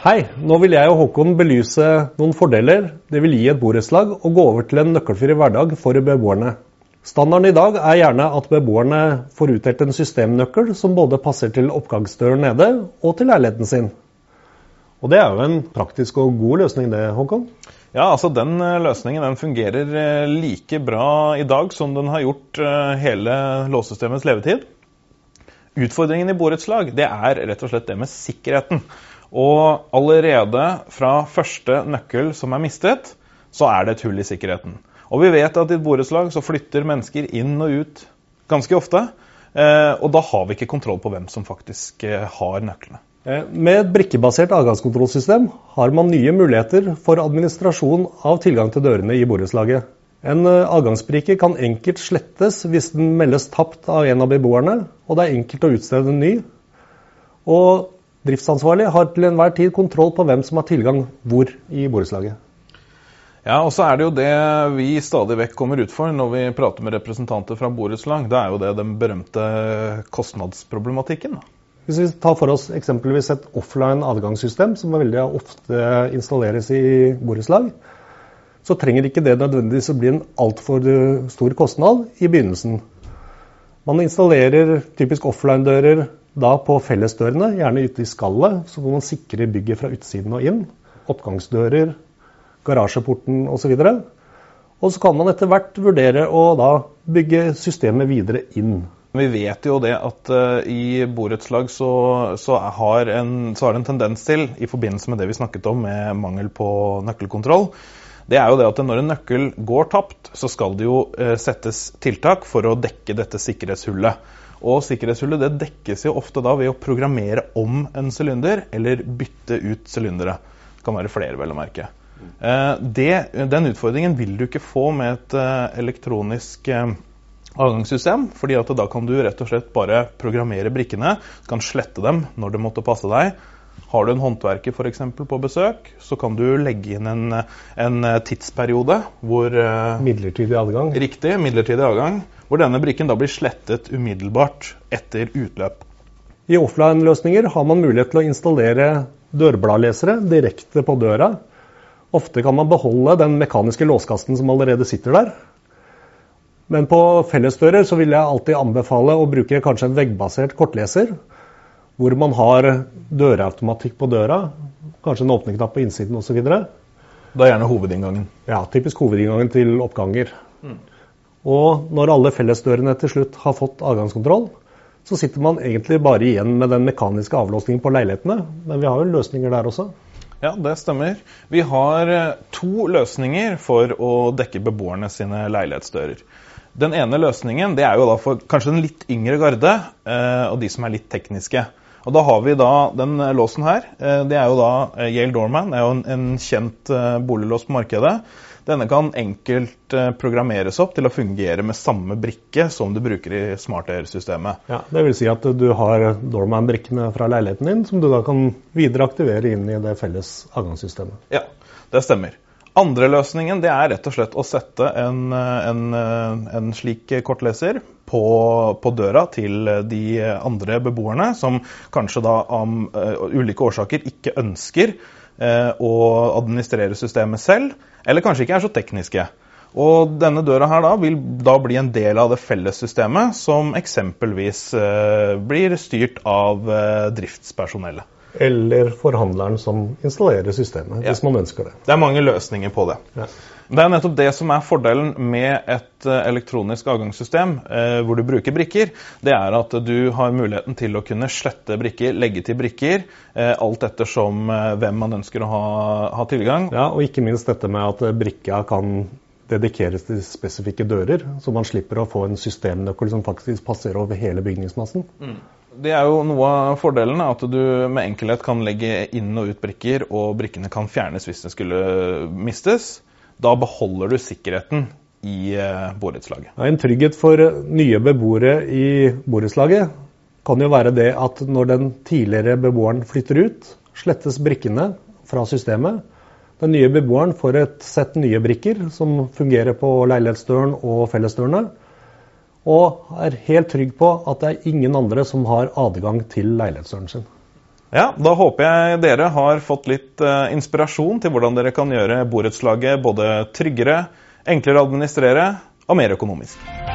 Hei, nå vil jeg og Håkon belyse noen fordeler det vil gi et borettslag å gå over til en nøkkelfri hverdag for beboerne. Standarden i dag er gjerne at beboerne får utdelt en systemnøkkel som både passer til oppgangsdøren nede og til leiligheten sin. Og det er jo en praktisk og god løsning det, Håkon? Ja, altså Den eh, løsningen den fungerer eh, like bra i dag som den har gjort eh, hele låssystemets levetid. Utfordringen i borettslag er rett og slett det med sikkerheten. Og allerede fra første nøkkel som er mistet, så er det et hull i sikkerheten. Og vi vet at i et borettslag så flytter mennesker inn og ut ganske ofte. Eh, og da har vi ikke kontroll på hvem som faktisk eh, har nøklene. Eh, med et brikkebasert adgangskontrollsystem har man nye muligheter for administrasjon av tilgang til dørene i borettslaget. En adgangsbrikke kan enkelt slettes hvis den meldes tapt av en av beboerne, og det er enkelt å utstede en ny. Og Driftsansvarlig har til enhver tid kontroll på hvem som har tilgang hvor i borettslaget. Ja, og så er det jo det vi stadig vekk kommer ut for når vi prater med representanter fra borettslag. Det er jo det den berømte kostnadsproblematikken. Hvis vi tar for oss eksempelvis et offline adgangssystem, som veldig ofte installeres i borettslag, så trenger ikke det nødvendigvis å bli en altfor stor kostnad i begynnelsen. Man installerer typisk offline-dører da på fellesdørene, gjerne ute i skallet, så må man sikre bygget fra utsiden og inn. Oppgangsdører, garasjeporten osv. Og, så kan man etter hvert vurdere å da bygge systemet videre inn. Vi vet jo det at uh, i borettslag så, så, så har det en tendens til, i forbindelse med det vi snakket om med mangel på nøkkelkontroll, det er jo det at når en nøkkel går tapt, så skal det jo uh, settes tiltak for å dekke dette sikkerhetshullet. Og sikkerhetshullet det dekkes jo ofte da ved å programmere om en sylinder eller bytte ut sylindere. Det kan være flere, vel å merke. Eh, det, den utfordringen vil du ikke få med et eh, elektronisk eh, avgangssystem. fordi at da kan du rett og slett bare programmere brikkene. Kan slette dem når det måtte passe deg. Har du en håndverker for eksempel, på besøk, så kan du legge inn en, en tidsperiode hvor Midlertidig adgang? Riktig. Midlertidig adgang hvor denne brikken da blir slettet umiddelbart etter utløp. I offline-løsninger har man mulighet til å installere dørbladlesere direkte på døra. Ofte kan man beholde den mekaniske låskasten som allerede sitter der. Men på fellesdører så vil jeg alltid anbefale å bruke kanskje en veggbasert kortleser. Hvor man har dørautomatikk på døra, kanskje en åpneknapp på innsiden osv. Da er gjerne hovedinngangen? Ja, typisk hovedinngangen til oppganger. Mm. Og når alle fellesdørene til slutt har fått adgangskontroll, så sitter man egentlig bare igjen med den mekaniske avlåsningen på leilighetene. Men vi har jo løsninger der også. Ja, det stemmer. Vi har eh, to løsninger for å dekke beboerne sine leilighetsdører. Den ene løsningen det er jo da for kanskje den litt yngre garde eh, og de som er litt tekniske. Og Da har vi da den låsen her. Eh, det er jo da Yale Doorman. er jo en, en kjent boliglås på markedet. Denne kan enkelt eh, programmeres opp til å fungere med samme brikke som du bruker i SmartAir-systemet. Ja, det vil si at du har Doorman-brikkene fra leiligheten din som du da kan videre aktivere inn i det felles avgangssystemet. Ja, det stemmer. Andre løsningen det er rett og slett å sette en, en, en slik kortleser på, på, døra til de andre beboerne, som kanskje da av uh, ulike årsaker ikke ønsker uh, å administrere systemet selv eller kanskje ikke er så tekniske. Og denne døra her da vil da bli en del av det fellessystemet som eksempelvis eh, blir styrt av eh, driftspersonellet. Eller forhandleren som installerer systemet, ja. hvis man ønsker det. Det er mange løsninger på det. Ja. Det er nettopp det som er fordelen med et eh, elektronisk avgangssystem eh, hvor du bruker brikker. Det er at du har muligheten til å kunne slette brikker, legge til brikker, eh, alt ettersom eh, hvem man ønsker å ha, ha, tilgang. Ja, Og ikke minst dette med at brikka kan dedikeres til spesifikke dører, så man slipper å få en systemnøkkel som faktisk passer over hele bygningsmassen. Mm. Det er jo noe av fordelene, at du med enkelhet kan legge inn og ut brikker, og brikkene kan fjernes hvis det skulle mistes. Da beholder du sikkerheten i eh, borettslaget. En trygghet for nye beboere i borettslaget kan jo være det at når den tidligere beboeren flytter ut, slettes brikkene fra systemet. Den nye beboeren får et sett nye brikker som fungerer på leilighetsdøren og fellesdørene. Og er helt trygg på at det er ingen andre som har adgang til leilighetsdøren sin. Ja, Da håper jeg dere har fått litt uh, inspirasjon til hvordan dere kan gjøre borettslaget både tryggere, enklere å administrere og mer økonomisk.